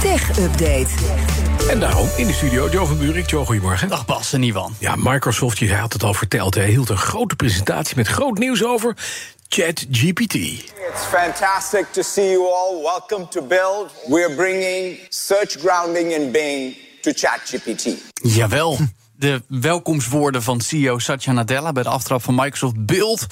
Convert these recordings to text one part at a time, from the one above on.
Tech Update. En daarom in de studio Joe van Buurik. Joe, goedemorgen. Dag Bas en Ivan. Ja, Microsoft, je had het al verteld, hij hield een grote presentatie met groot nieuws over ChatGPT. It's fantastic to see you all. Welcome to Build. We're bringing search grounding in Bing to ChatGPT. Jawel. De welkomstwoorden van CEO Satya Nadella bij de aftrap van Microsoft Build.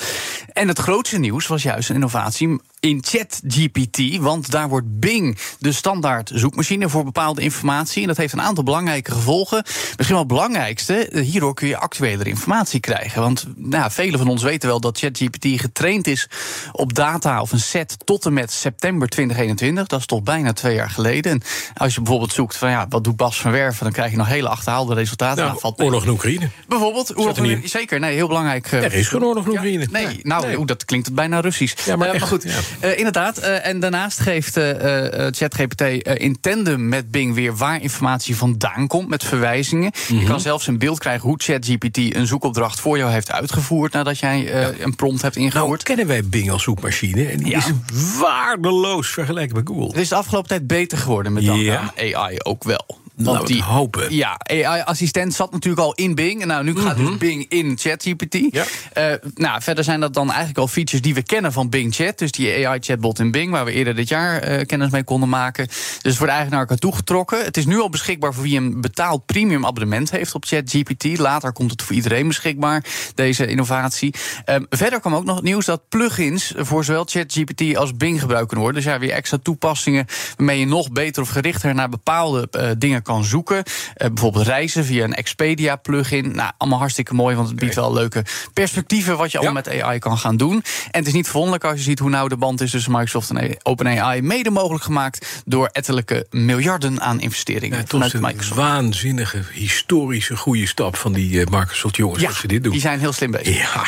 En het grootste nieuws was juist een innovatie in ChatGPT. Want daar wordt Bing de standaard zoekmachine voor bepaalde informatie. En dat heeft een aantal belangrijke gevolgen. Misschien wel het belangrijkste, hierdoor kun je actuelere informatie krijgen. Want nou, velen van ons weten wel dat ChatGPT getraind is op data of een set tot en met september 2021. Dat is toch bijna twee jaar geleden. En als je bijvoorbeeld zoekt van ja, wat doet Bas van Werven, dan krijg je nog hele achterhaalde resultaten. Nou, Nou, valt oorlog in Oekraïne. Bijvoorbeeld, oorlog er in- zeker, nee, heel belangrijk. eh, Er is geen oorlog in Oekraïne. nee, Nee. nou, Nee. dat klinkt bijna Russisch. Ja, maar Eh, echt, goed, ja. Eh, inderdaad. eh, en daarnaast geeft eh, ChatGPT in tandem met Bing weer waar informatie vandaan komt met verwijzingen. Mhm. Je kan zelfs een beeld krijgen hoe ChatGPT een zoekopdracht voor jou heeft uitgevoerd nadat jij een prompt hebt Nou, ingevoerd. kennen wij Bing als zoekmachine. En die Ja. is waardeloos vergeleken met Google. Het is de afgelopen tijd beter geworden met Ja. aan AI ook wel. We het hopen. Ja, AI-assistent zat natuurlijk al in Bing. En nou, nu gaat dus Bing in ChatGPT. Ja. Eh, nou, verder zijn dat dan eigenlijk al features die we kennen van Bing Chat. Dus die AI-chatbot in Bing, waar we eerder dit jaar eh, kennis mee konden maken. Dus het wordt eigenlijk naar elkaar toegetrokken. Het is nu al beschikbaar voor wie een betaald premium abonnement heeft op ChatGPT. Later komt het voor iedereen beschikbaar, deze innovatie. Ehm, verder kwam ook nog het nieuws dat plugins voor zowel ChatGPT als Bing gebruikt kunnen worden. Dus ja, weer extra toepassingen waarmee je nog beter of gerichter naar bepaalde eh, dingen kan zoeken. Eh, bijvoorbeeld reizen via een Expedia-plugin. Nou, allemaal hartstikke mooi, want het biedt wel leuke perspectieven wat je Ja. allemaal met AI kan gaan doen. En het is niet verwonderlijk als je ziet hoe nauw de band is tussen Microsoft en OpenAI. Mede mogelijk gemaakt door ettelijke miljarden aan investeringen Ja, vanuit een Microsoft. waanzinnige, historische, goede stap van die eh, Microsoft jongens dat ze dit doen. die zijn heel slim bezig. Ja,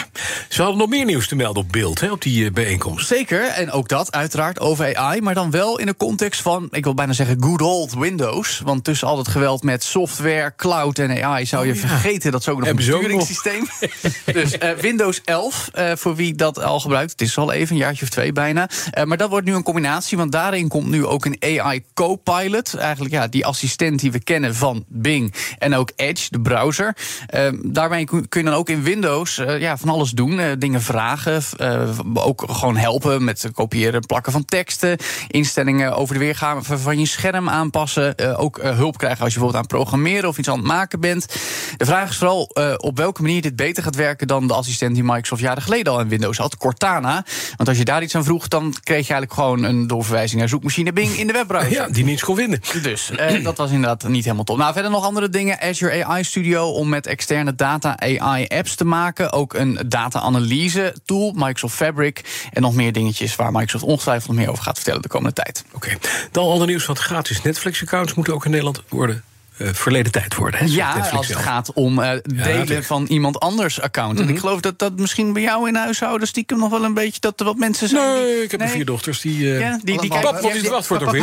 ze hadden nog meer nieuws te melden op beeld hè, op die eh, bijeenkomst. Zeker, en ook dat uiteraard over AI, maar dan wel in de context van, ik wil bijna zeggen, good old Windows. Want tussen al het geweld met software, cloud en AI zou je Oh ja. vergeten dat ze ook nog Hebben een besturingssysteem. dus eh, Windows 11, eh, voor wie dat al gebruikt, het is al even, een jaartje of twee bijna. Eh, maar dat wordt nu een combinatie, want daarin komt nu ook een AI co-pilot. Eigenlijk ja, die assistent die we kennen van Bing en ook Edge, de browser. Eh, daarmee kun je dan ook in Windows ja, van alles doen. dingen vragen, ook gewoon helpen met kopiëren en plakken van teksten. Instellingen over de weergave van je scherm aanpassen. ook hulp krijgen als je bijvoorbeeld aan het programmeren of iets aan het maken bent. De vraag is vooral eh, op welke manier dit beter gaat werken dan de assistent die Microsoft jaren geleden al in Windows had, Cortana. Want als je daar iets aan vroeg, dan kreeg je eigenlijk gewoon een doorverwijzing naar zoekmachine Bing in de webbrowser. Ja, die niets kon vinden. Dus eh, dat was inderdaad niet helemaal top. Nou, verder nog andere dingen. Azure AI Studio om met externe data AI apps te maken. Ook een data-analyse tool, Microsoft Fabric. En nog meer dingetjes waar Microsoft ongetwijfeld meer over gaat vertellen de komende tijd. Oké, dan ander nieuws, want gratis Netflix-accounts moeten ook in Nederland worden. eh, verleden tijd worden. Hè, Ja, Netflix als het zelf. gaat om eh, delen van iemand anders account. En ik geloof dat dat misschien bij jou in huishouden stiekem nog wel een beetje dat er wat mensen zijn. die- Nee, ik heb er vier dochters die... eh, Ja, die, die Pap, wat is het wachtwoord ook weer?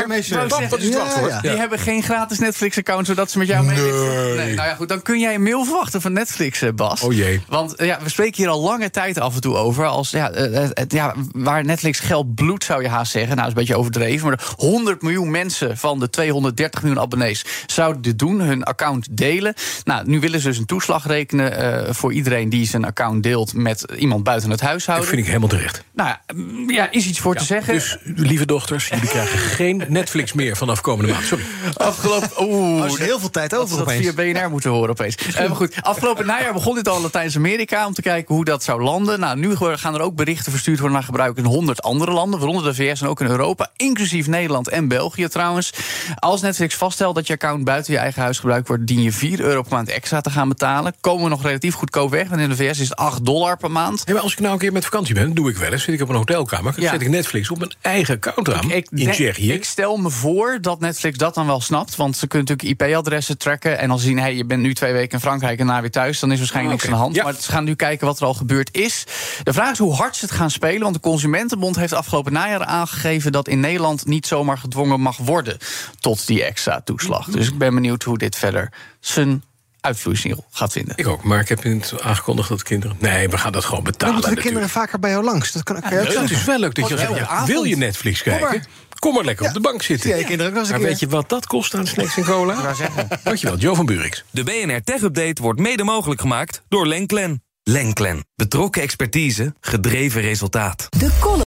Pap, wat is het. Die hebben geen gratis Netflix-account, zodat ze met jou mee. Nee. Nou ja, goed, dan kun jij een mail verwachten van Netflix, eh, Bas. Oh jee. Want eh, ja, we spreken hier al lange tijd af en toe over. Als, ja, eh, eh, het- ja, waar Netflix geld bloedt, zou je haast zeggen. Nou, dat is een beetje overdreven. Maar 100 miljoen mensen van de 230 miljoen abonnees zouden dit doen, hun account delen. Nou, nu willen ze dus een toeslag rekenen eh, voor iedereen die zijn account deelt met iemand buiten het Dat huishouden. vind ik helemaal terecht. Nou ja, mm, is iets voor te zeggen. Dus, lieve dochters, jullie krijgen geen Netflix meer vanaf komende maand. Sorry. Afgelopen. Oeh, Als je heel veel tijd Dat over we dat opeens. via BNR moeten horen opeens. Eh, maar goed, afgelopen najaar begon dit al in Latijns-Amerika... om te kijken hoe dat zou landen. Nou, nu gaan er ook berichten verstuurd worden naar gebruik in 100 andere landen... waaronder de VS en ook in Europa, inclusief Nederland en België trouwens. Als Netflix vaststelt dat je account buiten je eigen eigen huis gebruikt wordt, dien je 4 euro per maand extra te gaan betalen. Komen we nog relatief goedkoop weg, want in de VS is het 8 dollar per maand. Ja, maar als ik nou een keer met vakantie ben, doe ik wel eens. Zit ik op een hotelkamer, dan Ja. zet ik Netflix op mijn eigen account aan. in denk- Tsjechië. ik stel me voor dat Netflix dat dan wel snapt. Want ze kunnen natuurlijk IP-adressen tracken. En als ze zien, hey, je bent nu twee weken in Frankrijk en daarna weer thuis... dan is waarschijnlijk Ah, niks aan de hand. Ja. Maar ze gaan nu kijken wat er al gebeurd is. De vraag is hoe hard ze het gaan spelen. Want de Consumentenbond heeft afgelopen najaar aangegeven... dat in Nederland niet zomaar gedwongen mag worden tot die extra toeslag. Dus ik ben benieuwd hoe dit verder zijn uitvloeisel gaat vinden. Ik ook, maar ik heb niet aangekondigd dat kinderen... Nee, we gaan dat gewoon Dan betalen moeten de natuurlijk. kinderen vaker bij jou langs. Dat kan, ook Ja, het is wel leuk dat je zegt, ja, wil je Netflix Kom kijken? maar. Kom maar lekker op de bank zitten. Jij kinderen ook maar keer. weet je wat dat kost aan snacks en cola? Dankjewel, Joe van Burix. De BNR Tech Update wordt mede mogelijk gemaakt door Lenklen. Lenklen. Betrokken expertise, gedreven resultaat. De column